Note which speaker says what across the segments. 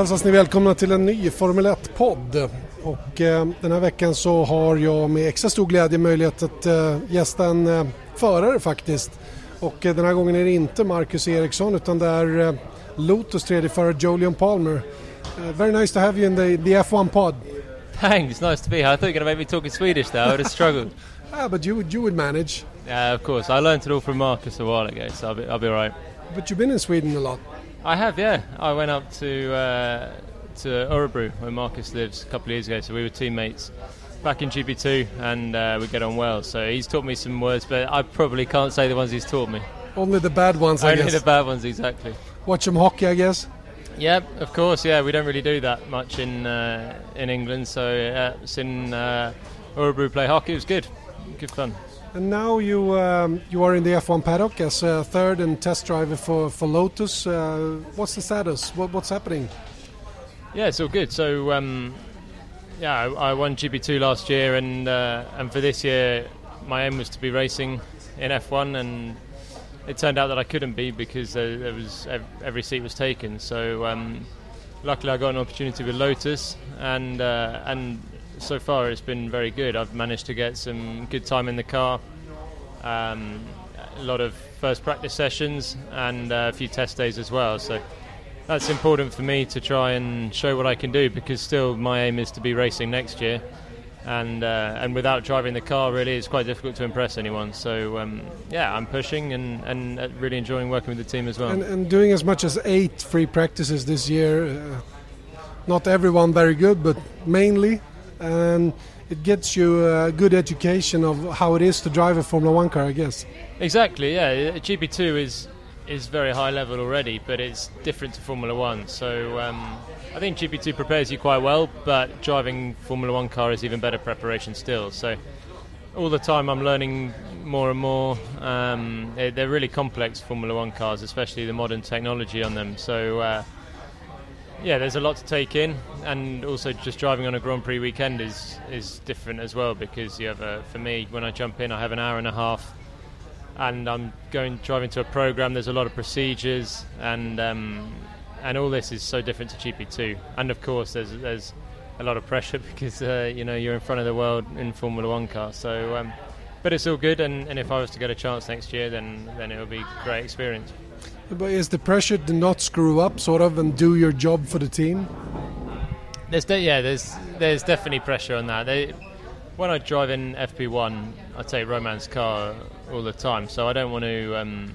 Speaker 1: Hälsas ni välkomna till en ny Formel 1-podd. Och eh, den här veckan så har jag med extra stor glädje möjlighet att eh, gästa en eh, förare faktiskt. Och eh, den här gången är det inte Marcus Eriksson utan det är eh, Lotus tredje förare Jolion Palmer. Uh, very nice to have you in the, the F1 pod.
Speaker 2: Thanks, nice to be here. I thought you were going to make me talk in Swedish there. I would have struggled.
Speaker 1: ah, but you, you would manage.
Speaker 2: Yeah, of course. I learned it all from Marcus a while ago, so I'll be, I'll be alright.
Speaker 1: But you've been in Sweden a lot.
Speaker 2: I have, yeah. I went up to uh, to Örebro, where Marcus lives, a couple of years ago. So we were teammates back in GP2, and uh, we get on well. So he's taught me some words, but I probably can't say the ones he's taught me.
Speaker 1: Only the bad ones, I
Speaker 2: Only
Speaker 1: guess.
Speaker 2: the bad ones, exactly.
Speaker 1: Watch some hockey, I guess.
Speaker 2: Yeah, of course. Yeah, we don't really do that much in uh, in England. So uh, seeing uh, Örebro play hockey It was good, good fun.
Speaker 1: And now you um, you are in the F1 paddock as a third and test driver for for Lotus. Uh, what's the status? What, what's happening?
Speaker 2: Yeah, it's all good. So, um, yeah, I, I won GP2 last year, and uh, and for this year, my aim was to be racing in F1, and it turned out that I couldn't be because there, there was every seat was taken. So, um, luckily, I got an opportunity with Lotus, and uh, and so far it's been very good. I've managed to get some good time in the car. Um, a lot of first practice sessions and uh, a few test days as well. So that's important for me to try and show what I can do because still my aim is to be racing next year. And uh, and without driving the car, really, it's quite difficult to impress anyone. So um, yeah, I'm pushing and, and uh, really enjoying working with the team as well.
Speaker 1: And, and doing as much as eight free practices this year. Uh, not everyone very good, but mainly, and it gets you a good education of how it is to drive a Formula One car, I guess.
Speaker 2: Exactly, yeah. GP2 is is very high level already, but it's different to Formula One. So um, I think GP2 prepares you quite well, but driving Formula One car is even better preparation still. So all the time I'm learning more and more. Um, they're, they're really complex Formula One cars, especially the modern technology on them. So. Uh, yeah, there's a lot to take in, and also just driving on a Grand Prix weekend is is different as well because you have a. For me, when I jump in, I have an hour and a half, and I'm going driving to a program. There's a lot of procedures, and um, and all this is so different to GP2. And of course, there's there's a lot of pressure because uh, you know you're in front of the world in Formula One car. So, um, but it's all good, and, and if I was to get a chance next year, then then it will be a great experience.
Speaker 1: But is the pressure to not screw up, sort of, and do your job for the team?
Speaker 2: There's de- yeah, there's there's definitely pressure on that. They, when I drive in FP1, I take Romain's car all the time, so I don't want to. Um,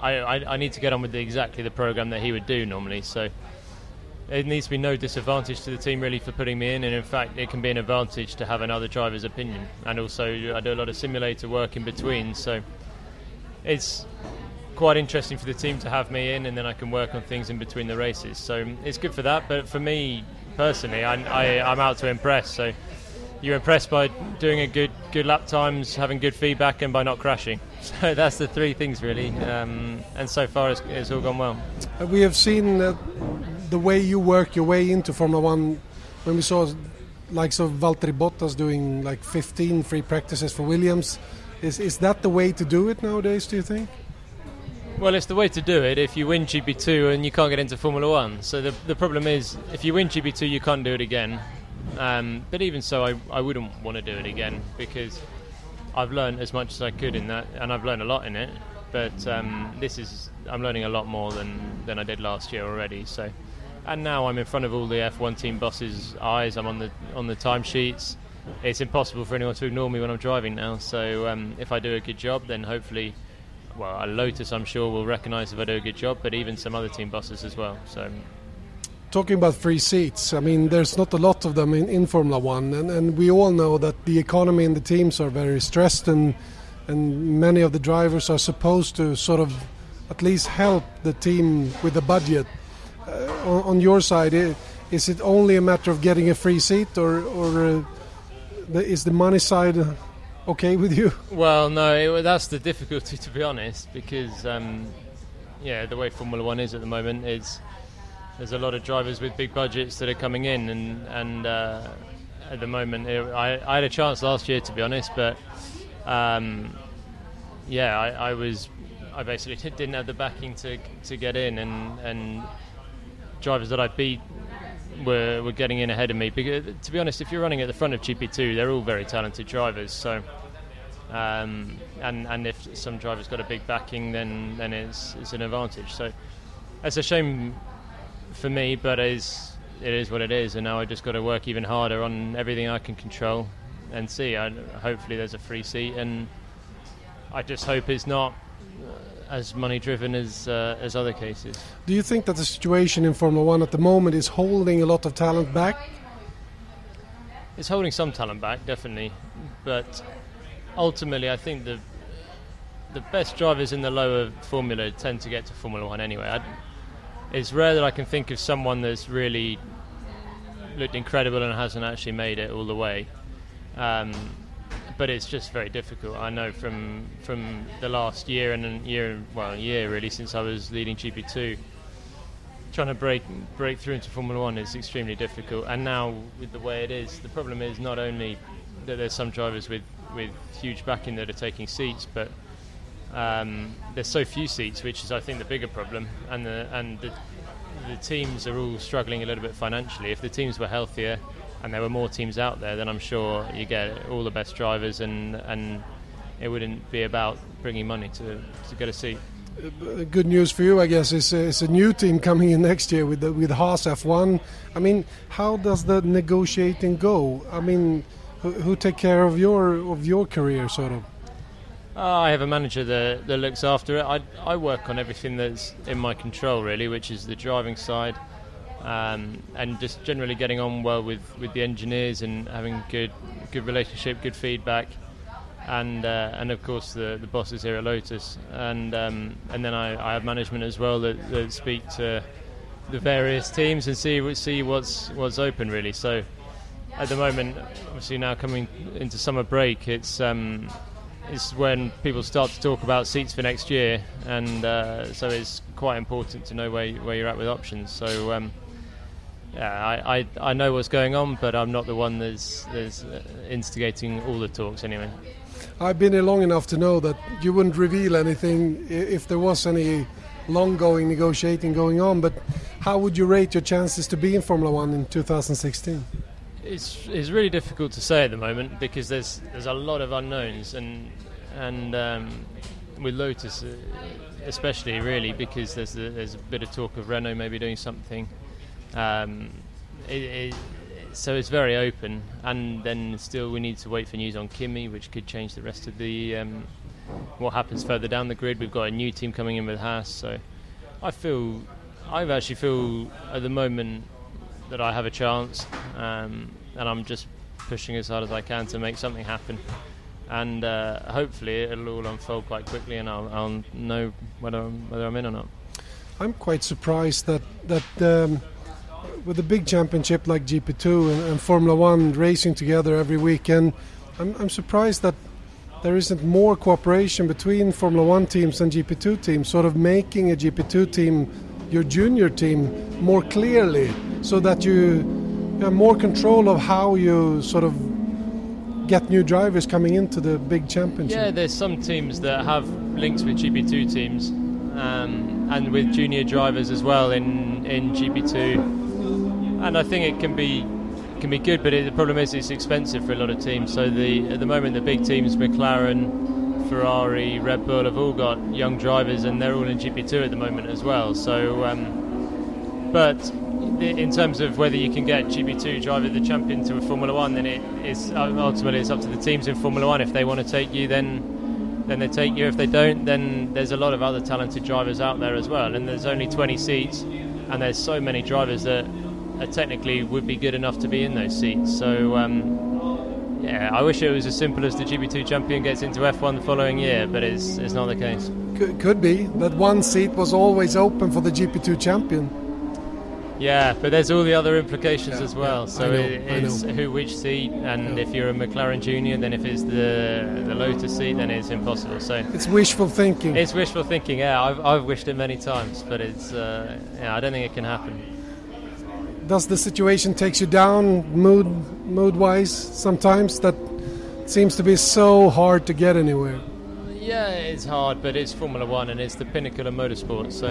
Speaker 2: I, I I need to get on with the, exactly the program that he would do normally. So it needs to be no disadvantage to the team really for putting me in, and in fact, it can be an advantage to have another driver's opinion. And also, I do a lot of simulator work in between, so it's quite interesting for the team to have me in, and then I can work on things in between the races. So it's good for that. But for me personally, I, I, I'm out to impress. So you're impressed by doing a good good lap times, having good feedback, and by not crashing. So that's the three things really. Um, and so far, it's, it's all gone well.
Speaker 1: Uh, we have seen uh, the way you work your way into Formula One when we saw likes of Valtteri Bottas doing like 15 free practices for Williams. Is is that the way to do it nowadays? Do you think?
Speaker 2: Well, it's the way to do it if you win GP2 and you can't get into Formula One. So the, the problem is, if you win GP2, you can't do it again. Um, but even so, I, I wouldn't want to do it again because I've learned as much as I could in that, and I've learned a lot in it. But um, this is, I'm learning a lot more than, than I did last year already. So, and now I'm in front of all the F1 team bosses' eyes. I'm on the on the timesheets. It's impossible for anyone to ignore me when I'm driving now. So um, if I do a good job, then hopefully well, a Lotus, I'm sure, will recognise if I do a good job, but even some other team bosses as well. So,
Speaker 1: talking about free seats, I mean, there's not a lot of them in, in Formula One, and, and we all know that the economy and the teams are very stressed, and and many of the drivers are supposed to sort of at least help the team with the budget. Uh, on, on, your side, is it only a matter of getting a free seat, or or uh, is the money side? Okay with you?
Speaker 2: Well, no, it, that's the difficulty to be honest, because um, yeah, the way Formula One is at the moment is there's a lot of drivers with big budgets that are coming in, and and uh, at the moment it, I, I had a chance last year to be honest, but um, yeah, I, I was I basically didn't have the backing to to get in, and and drivers that I beat were, were getting in ahead of me. Because, to be honest, if you're running at the front of GP2, they're all very talented drivers. So, um, and and if some drivers got a big backing, then then it's it's an advantage. So, it's a shame for me, but it is it is what it is. And now I just got to work even harder on everything I can control and see. I, hopefully, there's a free seat, and I just hope it's not as money driven as uh, as other cases.
Speaker 1: Do you think that the situation in Formula One at the moment is holding a lot of talent back?
Speaker 2: It's holding some talent back, definitely, but ultimately, I think the the best drivers in the lower formula tend to get to Formula One anyway. I, it's rare that I can think of someone that's really looked incredible and hasn't actually made it all the way. Um, but it's just very difficult. I know from from the last year and year, well, year really since I was leading GP2, trying to break break through into Formula One is extremely difficult. And now with the way it is, the problem is not only that there's some drivers with with huge backing that are taking seats, but um, there's so few seats, which is I think the bigger problem, and the and the, the teams are all struggling a little bit financially. If the teams were healthier and there were more teams out there, then I'm sure you get all the best drivers, and and it wouldn't be about bringing money to to get a seat.
Speaker 1: Uh, good news for you, I guess, is, is a new team coming in next year with the, with Haas F1. I mean, how does the negotiating go? I mean, who, who take care of your of your career, sort of?
Speaker 2: Uh, I have a manager that, that looks after it. I, I work on everything that's in my control, really, which is the driving side, um, and just generally getting on well with, with the engineers and having good good relationship, good feedback, and uh, and of course the, the bosses here at Lotus, and um, and then I, I have management as well that, that speak to the various teams and see see what's what's open really. So at the moment, obviously now coming into summer break, it's um, is when people start to talk about seats for next year, and uh, so it's quite important to know where where you're at with options. So. Um, yeah, I, I, I know what's going on, but I'm not the one that's, that's uh, instigating all the talks anyway.
Speaker 1: I've been here long enough to know that you wouldn't reveal anything if there was any long-going negotiating going on. But how would you rate your chances to be in Formula One in 2016?
Speaker 2: It's it's really difficult to say at the moment because there's there's a lot of unknowns and and um, with Lotus uh, especially really because there's a, there's a bit of talk of Renault maybe doing something. Um, it, it, so it's very open, and then still we need to wait for news on Kimi, which could change the rest of the um, what happens further down the grid. We've got a new team coming in with Haas, so I feel I actually feel at the moment that I have a chance, um, and I'm just pushing as hard as I can to make something happen. And uh, hopefully it'll all unfold quite quickly, and I'll, I'll know whether I'm, whether I'm in or not.
Speaker 1: I'm quite surprised that that. Um with a big championship like GP2 and, and, Formula One racing together every weekend, I'm, I'm surprised that there isn't more cooperation between Formula One teams and GP2 teams, sort of making a GP2 team your junior team more clearly, so that you have more control of how you sort of get new drivers coming into the big championship.
Speaker 2: Yeah, there's some teams that have links with GP2 teams. Um, and with junior drivers as well in, in GP2 and I think it can be can be good, but it, the problem is it's expensive for a lot of teams. So the at the moment the big teams, McLaren, Ferrari, Red Bull, have all got young drivers, and they're all in GP2 at the moment as well. So, um, but in terms of whether you can get GP2 driver the champion to a Formula One, then it is ultimately it's up to the teams in Formula One. If they want to take you, then then they take you. If they don't, then there's a lot of other talented drivers out there as well. And there's only 20 seats, and there's so many drivers that uh, technically would be good enough to be in those seats. So. Um, yeah, I wish it was as simple as the GP2 champion gets into F1 the following year, but it's, it's not the case.
Speaker 1: Could, could be that one seat was always open for the GP2 champion.
Speaker 2: Yeah, but there's all the other implications yeah, as well. Yeah, so know, it's who, which seat, and yeah. if you're a McLaren Junior, then if it's the the Lotus seat, then it's impossible. So
Speaker 1: it's wishful thinking.
Speaker 2: It's wishful thinking. Yeah, I've, I've wished it many times, but it's uh, yeah, I don't think it can happen
Speaker 1: does the situation takes you down mood mood wise sometimes that seems to be so hard to get anywhere
Speaker 2: yeah it's hard but it's formula 1 and it's the pinnacle of motorsport so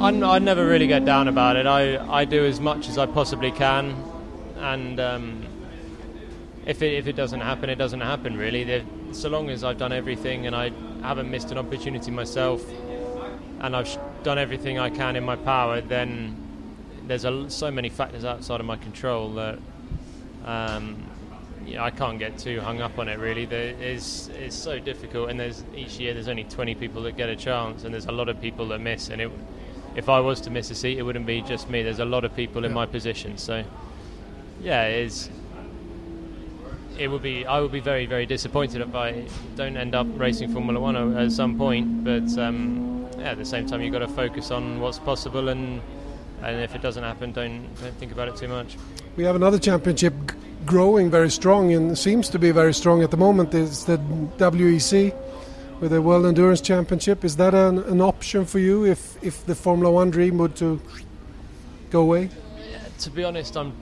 Speaker 2: I, I never really get down about it. I, I do as much as I possibly can, and um, if it if it doesn't happen, it doesn't happen. Really, They're, so long as I've done everything and I haven't missed an opportunity myself, and I've done everything I can in my power, then there's a, so many factors outside of my control that um, yeah, I can't get too hung up on it. Really, there is it's so difficult, and there's each year there's only 20 people that get a chance, and there's a lot of people that miss. And it, if I was to miss a seat, it wouldn't be just me. There's a lot of people in my position, so yeah, it is. It would be. I would be very, very disappointed if I don't end up racing Formula One at some point. But um, yeah, at the same time, you've got to focus on what's possible, and and if it doesn't happen, don't don't think about it too much.
Speaker 1: We have another championship g- growing very strong and seems to be very strong at the moment. Is the WEC with the World Endurance Championship? Is that an, an option for you if if the Formula One dream would to go away?
Speaker 2: To be honest, I'm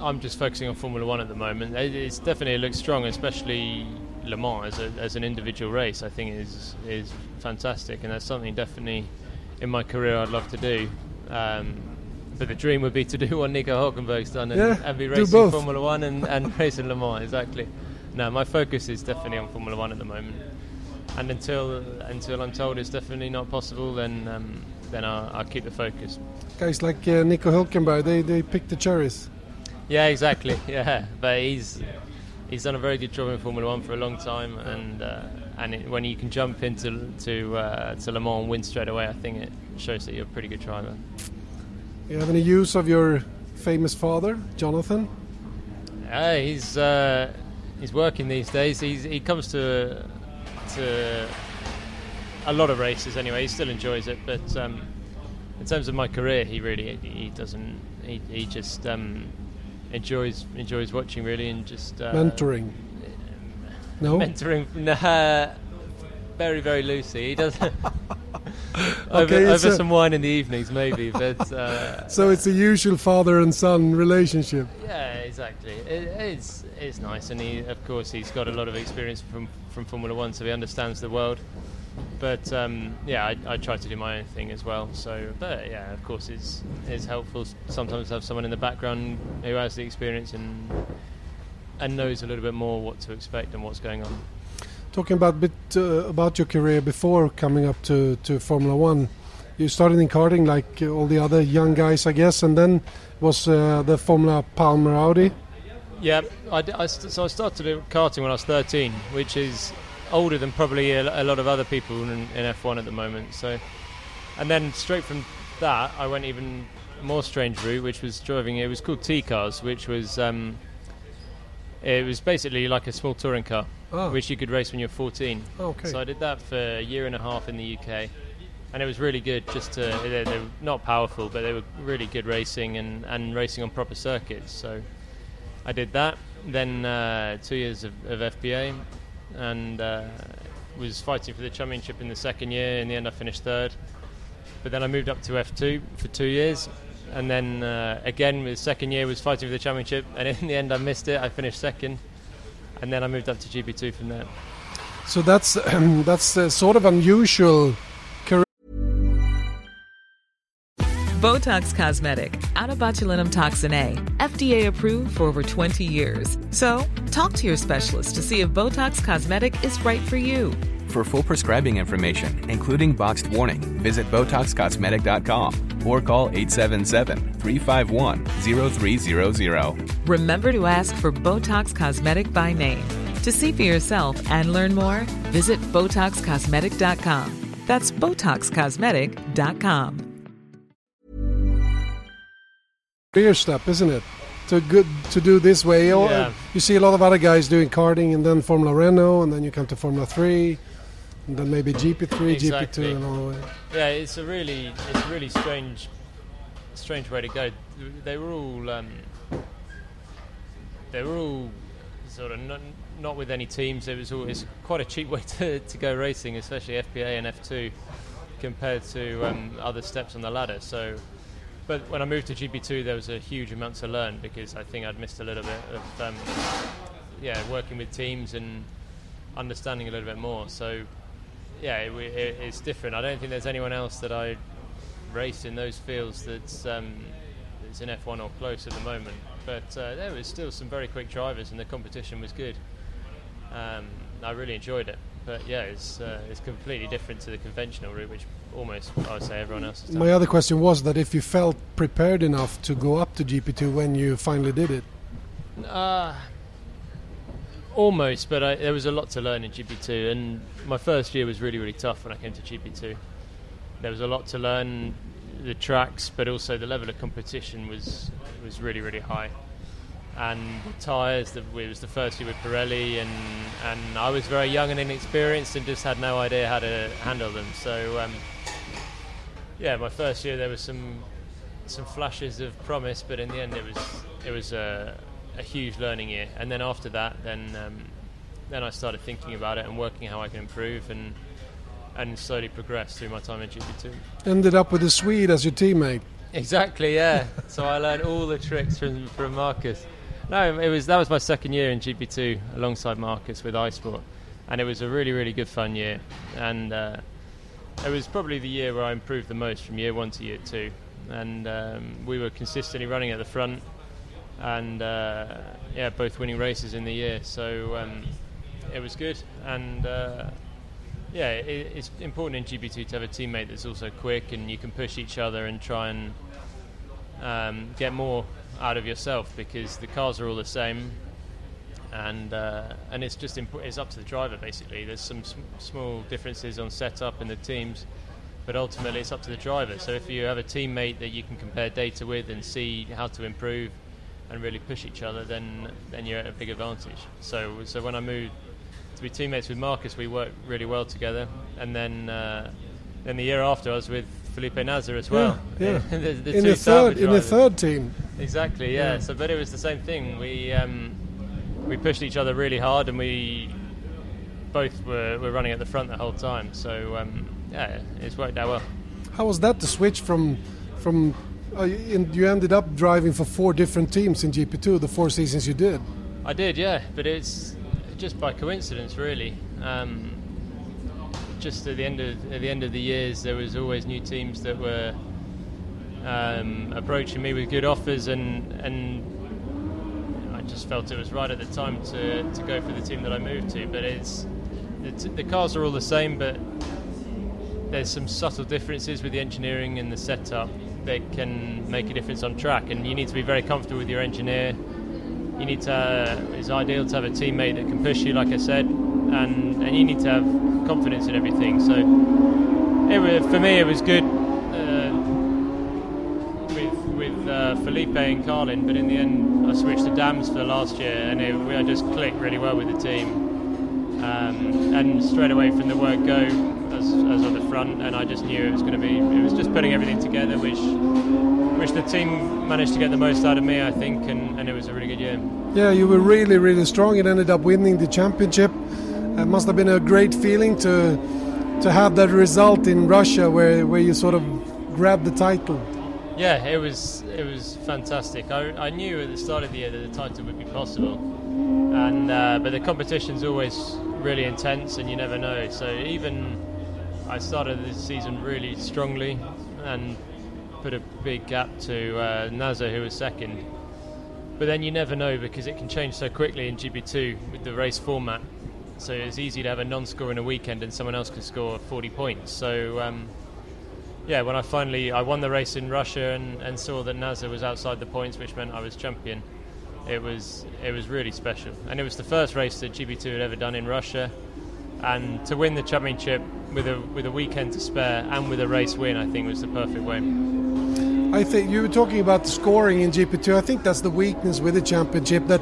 Speaker 2: I'm just focusing on Formula One at the moment. It, it's definitely it looks strong, especially Le Mans as, a, as an individual race. I think is is fantastic, and that's something definitely in my career I'd love to do. Um, but the dream would be to do what Nico Hulkenberg's done and,
Speaker 1: Yeah,
Speaker 2: and be racing. Formula One and, and racing Le Mans. Exactly. No, my focus is definitely on Formula One at the moment. And until until I'm told it's definitely not possible, then um, then I'll, I'll keep the focus.
Speaker 1: Guys like uh, Nico Hülkenberg, they they pick the cherries.
Speaker 2: Yeah, exactly. Yeah, but he's he's done a very good job in Formula One for a long time, and uh, and it, when you can jump into to uh, to Le Mans and win straight away, I think it shows that you're a pretty good driver.
Speaker 1: You have any use of your famous father, Jonathan?
Speaker 2: Yeah, he's uh, he's working these days. He's, he comes to to a lot of races anyway. He still enjoys it, but um, in terms of my career, he really he doesn't. He, he just um, enjoys enjoys watching really and just uh,
Speaker 1: Mentoring. No.
Speaker 2: mentoring. Nah, very very loosely. He does over,
Speaker 1: Okay,
Speaker 2: over
Speaker 1: a-
Speaker 2: some wine in the evenings maybe, but. Uh,
Speaker 1: So it's a usual father and son relationship.
Speaker 2: Yeah, exactly. It, it's it's nice, and he, of course, he's got a lot of experience from from Formula One, so he understands the world. But um, yeah, I, I try to do my own thing as well. So, but yeah, of course, it's it's helpful sometimes to have someone in the background who has the experience and and knows a little bit more what to expect and what's going on.
Speaker 1: Talking about bit uh, about your career before coming up to, to Formula One, you started in karting like all the other young guys, I guess, and then was uh, the Formula Palmer Audi.
Speaker 2: Yeah, I, I so I started karting when I was 13, which is older than probably a, a lot of other people in, in F1 at the moment. So, and then straight from that, I went even more strange route, which was driving. It was called T cars, which was um, it was basically like a small touring car,
Speaker 1: Oh.
Speaker 2: which you could race when you're 14.
Speaker 1: Okay.
Speaker 2: So I did that for a year and a half in the UK, and it was really good. Just to they, they were not powerful, but they were really good racing and, and racing on proper circuits. So I did that. Then uh, two years of, of FPA, and uh, was fighting for the championship in the second year. In the end, I finished third. But then I moved up to F2 for two years, and then uh, again, the second year was fighting for the championship, and in the end, I missed it. I finished second, and then I moved up to GP2 from there.
Speaker 1: So that's that's uh, sort of unusual career.
Speaker 3: Botox Cosmetic, out of botulinum toxin A, FDA approved for over 20 years. So, talk to your specialist to see if Botox Cosmetic is right for you.
Speaker 4: For full prescribing information, including boxed warning, visit BotoxCosmetic.com or call 877-351-0300.
Speaker 3: Remember to ask for Botox Cosmetic by name. To see for yourself and learn more, visit BotoxCosmetic.com. That's BotoxCosmetic.com.
Speaker 1: career step, isn't it? To good to do this way.
Speaker 2: Yeah.
Speaker 1: You see a lot of other guys doing karting, and then Formula Renault, and then you come to Formula Three, and then maybe GP3,
Speaker 2: Exactly.
Speaker 1: GP2, and all the way.
Speaker 2: Yeah, it's a really, it's a really strange, strange way to go. They were all, um, they were all sort of not, not with any teams. It was all, it's quite a cheap way to, to go racing, especially FPA and F2, compared to um, other steps on the ladder. So, but when I moved to GP2, there was a huge amount to learn because I think I'd missed a little bit of, um, yeah, working with teams and understanding a little bit more. So yeah, it, it, it's different. I don't think there's anyone else that I race in those fields that's um, it's in F1 or close at the moment. But uh, there was still some very quick drivers, and the competition was good. Um, I really enjoyed it. But yeah, it's uh, it's completely different to the conventional route, which almost I would say everyone else has done.
Speaker 1: My other question was that if you felt prepared enough to go up to GP2 when you finally did it.
Speaker 2: Uh, almost, but I, there was a lot to learn in GP2, and my first year was really, really tough when I came to GP2. There was a lot to learn, the tracks, but also the level of competition was was really, really high. And the tyres, it was the first year with Pirelli, and and I was very young and inexperienced, and just had no idea how to handle them. So, um, yeah, my first year there was some some flashes of promise, but in the end it was it was a, a huge learning year. And then after that, then um, then I started thinking about it and working how I can improve and and slowly progress through my time in GP2.
Speaker 1: Ended up with a Swede as your teammate.
Speaker 2: Exactly, yeah. so I learned all the tricks from from Marcus. No, it was that was my second year in GP2 alongside Marcus with iSport, and it was a really really good fun year. And uh, it was probably the year where I improved the most from year one to year two. And um, we were consistently running at the front, and uh, yeah, both winning races in the year. So um, it was good, and uh, yeah, it, it's important in GP2 to have a teammate that's also quick, and you can push each other and try and um, get more out of yourself because the cars are all the same, and uh, and it's just imp- it's up to the driver basically. There's some sm- small differences on setup in the teams, but ultimately it's up to the driver. So if you have a teammate that you can compare data with and see how to improve and really push each other, then then you're at a big advantage. So so when I moved to be teammates with Marcus, we worked really well together, and then uh, then the year after I was with Felipe Nasr as well.
Speaker 1: Yeah,
Speaker 2: the, the
Speaker 1: in the third in the third team.
Speaker 2: Exactly, yeah.
Speaker 1: Yeah.
Speaker 2: So, but it was the same thing. We um, we pushed each other really hard, and we both were, were running at the front the whole time. So um, yeah, it's worked out well.
Speaker 1: How was that to switch from from? Uh, in, you ended up driving for four different teams in GP2 the four seasons you did.
Speaker 2: I did, yeah, but it's just by coincidence, really. Um, just at the end of at the end of the years, there was always new teams that were um, approaching me with good offers, and and I just felt it was right at the time to, to go for the team that I moved to. But it's the, t- the cars are all the same, but there's some subtle differences with the engineering and the setup that can make a difference on track, and you need to be very comfortable with your engineer. You need to it's ideal to have a teammate that can push you like I said and and you need to have confidence in everything. So it was, for me it was good uh, with with uh, Felipe and Carlin but in the end I switched to Dams for last year and it, we, I just clicked really well with the team. Um, and straight away from the word go as, as on the front and I just knew it was going to be it was just putting everything together which which the team managed to get the most out of me, I think, and, and it was a really good year.
Speaker 1: Yeah, you were really really strong. It ended up winning the championship. It must have been a great feeling to to have that result in Russia, where where you sort of grabbed the title.
Speaker 2: Yeah, it was it was fantastic. I, I knew at the start of the year that the title would be possible, and uh, but the competition's always really intense, and you never know. So even I started this season really strongly, and put a big gap to uh, Nasr, who was second. But then you never know because it can change so quickly in GP2 with the race format. So it's easy to have a non-score in a weekend and someone else can score 40 points. So um, yeah, when I finally I won the race in Russia and, and saw that Nasr was outside the points, which meant I was champion. It was it was really special, and it was the first race that GP2 had ever done in Russia. And to win the championship with a with a weekend to spare and with a race win, I think was the perfect win.
Speaker 1: I think you were talking about the scoring in GP2. I think that's the weakness with the championship that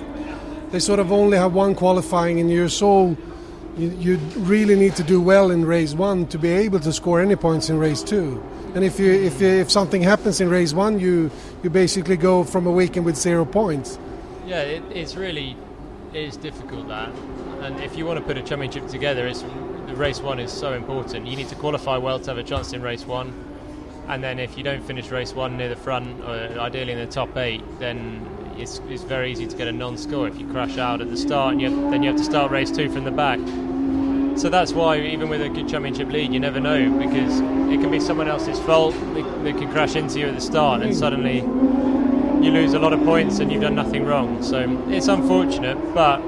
Speaker 1: they sort of only have one qualifying, and you're so you, you really need to do well in race one to be able to score any points in race two. And if you if you, if something happens in race one, you you basically go from a weekend with zero points.
Speaker 2: Yeah, it, it's really it is difficult that, and if you want to put a championship together, it's the race one is so important. You need to qualify well to have a chance in race one, and then if you don't finish race one near the front, or ideally in the top eight, then it's, it's very easy to get a non-score if you crash out at the start, and you have, then you have to start race two from the back. so that's why even with a good championship lead, you never know because it can be someone else's fault. They, they can crash into you at the start, and suddenly you lose a lot of points and you've done nothing wrong. So it's unfortunate, but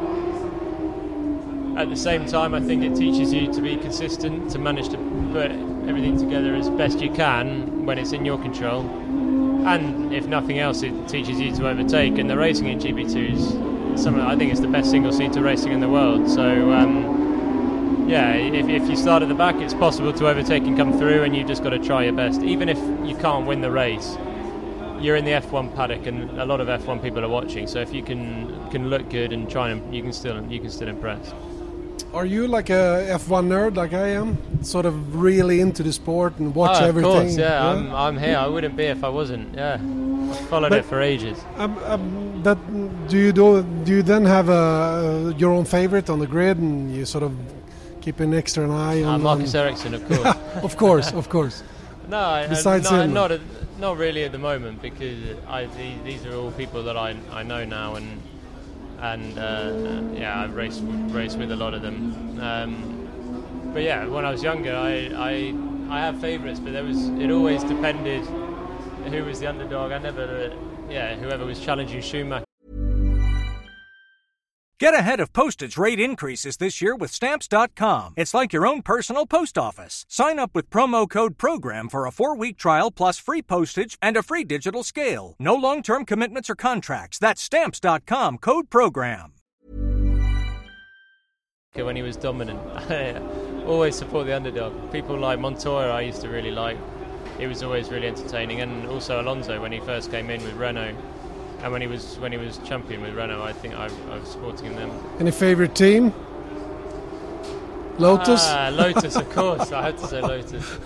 Speaker 2: at the same time, I think it teaches you to be consistent, to manage to put everything together as best you can when it's in your control. And if nothing else, it teaches you to overtake. And the racing in GP2 is some, I think it's the best single seater racing in the world. So, um, yeah, if, if you start at the back, it's possible to overtake and come through, and you've just got to try your best. Even if you can't win the race, you're in the F1 paddock, and a lot of F1 people are watching. So if you can can look good and try and you can still you can still impress.
Speaker 1: Are you like a F1 nerd like I am? Sort of really into the sport and watch
Speaker 2: oh,
Speaker 1: everything?
Speaker 2: Of course, yeah. yeah? I'm, I'm here. I wouldn't be if I wasn't. Yeah, followed but, it for ages.
Speaker 1: Um, um, that do you do? Do you then have a your own favorite on the grid, and you sort of keep an extra eye
Speaker 2: uh,
Speaker 1: on?
Speaker 2: Marcus
Speaker 1: on
Speaker 2: Ericsson, of course.
Speaker 1: of course, of course.
Speaker 2: No,
Speaker 1: besides
Speaker 2: no,
Speaker 1: him,
Speaker 2: not a, not really at the moment because I, these are all people that I I know now and and uh, yeah, I've raced raced with a lot of them. Um, but yeah, when I was younger, I I, I have favourites, but there was it always depended who was the underdog. I never, uh, yeah, whoever was challenging Schumacher.
Speaker 5: Get ahead of postage rate increases this year with Stamps.com. It's like your own personal post office. Sign up with promo code PROGRAM for a four week trial plus free postage and a free digital scale. No long term commitments or contracts. That's Stamps.com code PROGRAM.
Speaker 2: When he was dominant, uh, always support the underdog. People like Montoya, I used to really like. It was always really entertaining, and also Alonso when he first came in with Renault and when he was when he was champion with Renault, I think I, I was supporting them.
Speaker 1: Any favourite team? Lotus.
Speaker 2: Ah, Lotus, of course. I had to say Lotus.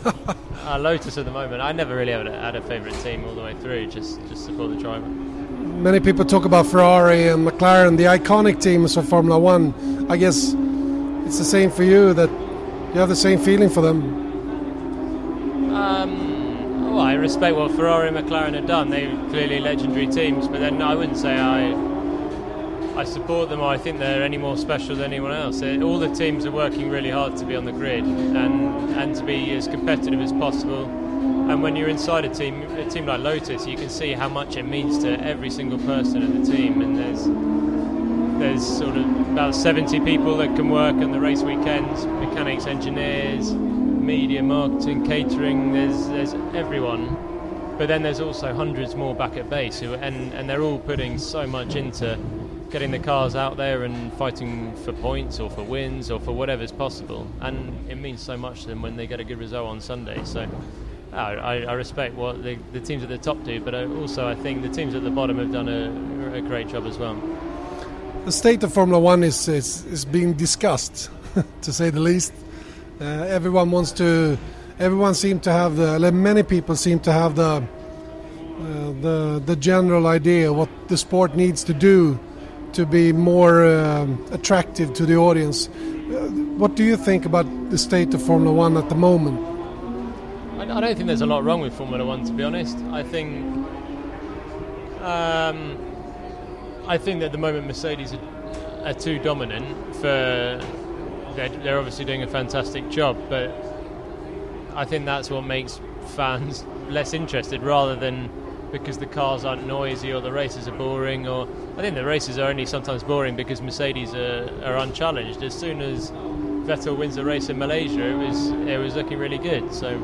Speaker 2: uh, Lotus at the moment. I never really had a, had a favourite team all the way through. Just just support the driver.
Speaker 1: Many people talk about Ferrari and McLaren, the iconic teams of Formula One. I guess it's the same for you. That you have the same feeling for them.
Speaker 2: Um, well, I respect what Ferrari and McLaren have done. They're clearly legendary teams, but then I wouldn't say I I support them or I think they're any more special than anyone else. All the teams are working really hard to be on the grid and, and to be as competitive as possible. And when you're inside a team, a team like Lotus, you can see how much it means to every single person in the team. And there's there's sort of about 70 people that can work on the race weekends, mechanics, engineers, media, marketing, catering. There's there's everyone, but then there's also hundreds more back at base who and and they're all putting so much into getting the cars out there and fighting for points or for wins or for whatever's possible. And it means so much to them when they get a good result on Sunday. So. I, I respect what the, the, teams at the top do, but also I think the teams at the bottom have done a, a great job as well.
Speaker 1: The state of Formula One is, is, is being discussed, to say the least. Uh, everyone wants to. Everyone seems to have the. Many people seem to have the. Uh, the the general idea what the sport needs to do to be more uh, attractive to the audience. Uh, what do you think about the state of Formula One at the moment?
Speaker 2: I, I don't think there's a lot wrong with Formula One, to be honest. I think. Um, I think that at the moment Mercedes are, are too dominant for they're, they're obviously doing a fantastic job, but I think that's what makes fans less interested rather than because the cars aren't noisy or the races are boring or I think the races are only sometimes boring because Mercedes are, are unchallenged. As soon as Vettel wins a race in Malaysia, it was it was looking really good. So.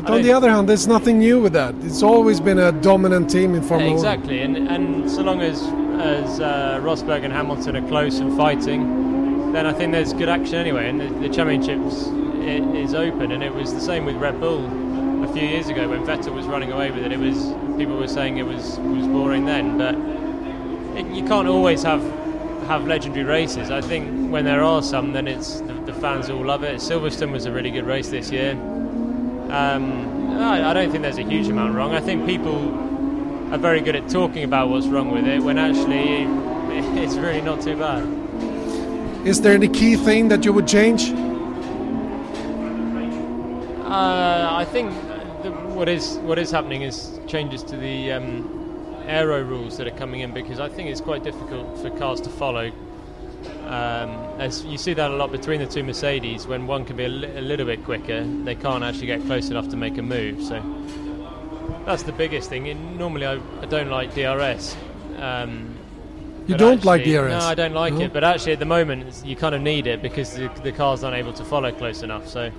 Speaker 1: But on the other hand, there's nothing new with that. It's always been a dominant team in Formula
Speaker 2: exactly. One. Exactly, and and so long as as uh, Rosberg and Hamilton are close and fighting, then I think there's good action anyway, and the, the championships is open. And it was the same with Red Bull a few years ago when Vettel was running away with it. It was people were saying it was was boring then, but it, you can't always have have legendary races. I think when there are some, then it's the, the fans all love it. Silverstone was a really good race this year. Um, I, I don't think there's a huge amount wrong. I think people are very good at talking about what's wrong with it when actually it's really not too bad.
Speaker 1: Is there any key thing that you would change?
Speaker 2: Uh, I think the, what is what is happening is changes to the um, aero rules that are coming in because I think it's quite difficult for cars to follow Um, as you see that a lot between the two Mercedes, when one can be a, li- a little bit quicker, they can't actually get close enough to make a move. So that's the biggest thing. Normally, I, I don't like DRS. Um,
Speaker 1: You don't like
Speaker 2: actually-
Speaker 1: DRS?
Speaker 2: No, I don't like
Speaker 1: No?
Speaker 2: it. But actually, at the moment, you kind of need it because the, the cars aren't able to follow close enough. So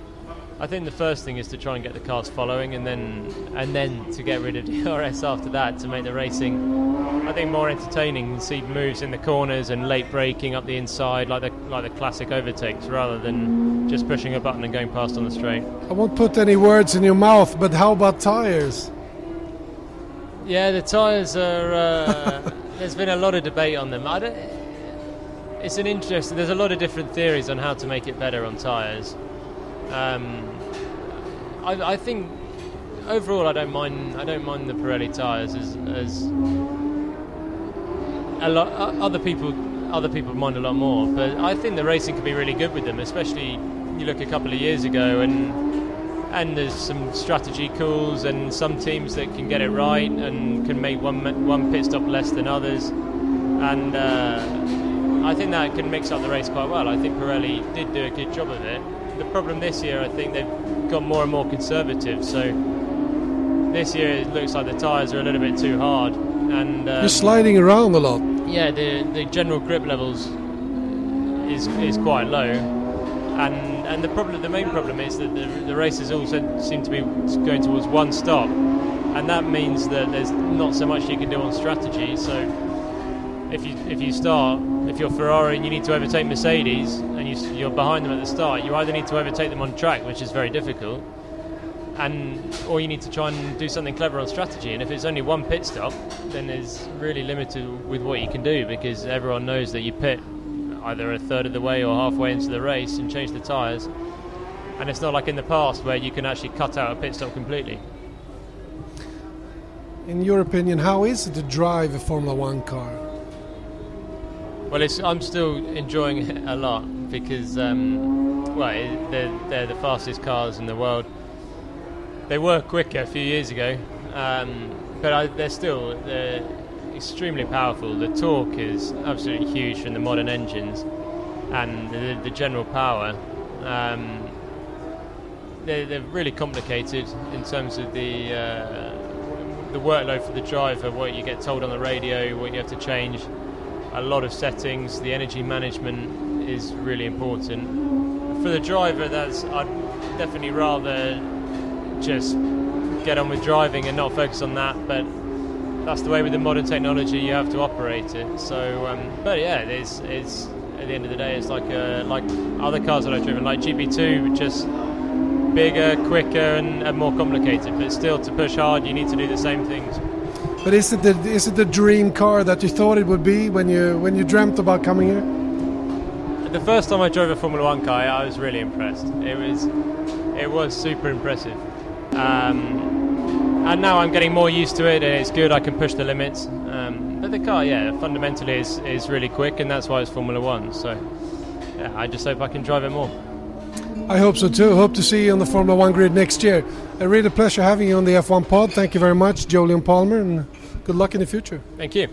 Speaker 2: I think the first thing is to try and get the cars following, and then and then to get rid of DRS after that to make the racing, I think, more entertaining. And see moves in the corners and late braking up the inside, like the like the classic overtakes, rather than just pushing a button and going past on the straight.
Speaker 1: I won't put any words in your mouth, but how about tires?
Speaker 2: Yeah, the tyres are. Uh, there's been a lot of debate on them. It's an interesting. There's a lot of different theories on how to make it better on tyres. Um, I, I think overall, I don't mind. I don't mind the Pirelli tyres as as a lot. Other people, other people mind a lot more. But I think the racing could be really good with them, especially you look a couple of years ago and and there's some strategy calls and some teams that can get it right and can make one one pit stop less than others, and uh, I think that can mix up the race quite well. I think Pirelli did do a good job of it. The problem this year, I think they've got more and more conservative. So this year it looks like the tyres are a little bit too hard, and um,
Speaker 1: You're sliding around a lot.
Speaker 2: yeah, the the general grip levels is is quite low, and and the problem, the main problem is that the, the races all seem to be going towards one stop, and that means that there's not so much you can do on strategy. So if you if you start, if you're Ferrari and you need to overtake Mercedes and you, you're behind them at the start, you either need to overtake them on track, which is very difficult, and or you need to try and do something clever on strategy. And if it's only one pit stop, then there's really limited with what you can do because everyone knows that you pit either a third of the way or halfway into the race and change the tyres. And it's not like in the past where you can actually cut out a pit stop completely.
Speaker 1: In your opinion, how is it to drive a Formula One car?
Speaker 2: Well, it's, I'm still enjoying it a lot because, um, well, it, they're, they're the fastest cars in the world. They were quicker a few years ago, um, but I, they're still they're extremely powerful. The torque is absolutely huge from the modern engines, and the, the general power. Um, they're, they're really complicated in terms of the uh, the workload for the driver, what you get told on the radio, what you have to change a lot of settings. The energy management is really important. For the driver, that's I'd definitely rather just get on with driving and not focus on that. But that's the way with the modern technology. You have to operate it. So, um, but yeah, it's it's at the end of the day, it's like uh, like other cars that I've driven, like GP2, just bigger, quicker, and, and more complicated. But still, to push hard, you need to do the same things.
Speaker 1: But is it the is it the dream car that you thought it would be when you when you dreamt about coming here?
Speaker 2: The first time I drove a Formula One car, I was really impressed. It was, it was super impressive. Um, and now I'm getting more used to it, and it's good. I can push the limits. Um, but the car, yeah, fundamentally is, is really quick, and that's why it's Formula One. So, yeah, I just hope I can drive it more.
Speaker 1: I hope so too. Hope to see you on the Formula One grid next year. A really pleasure having you on the F1 pod. Thank you very much, Jolyon Palmer, and good luck in the future.
Speaker 2: Thank you.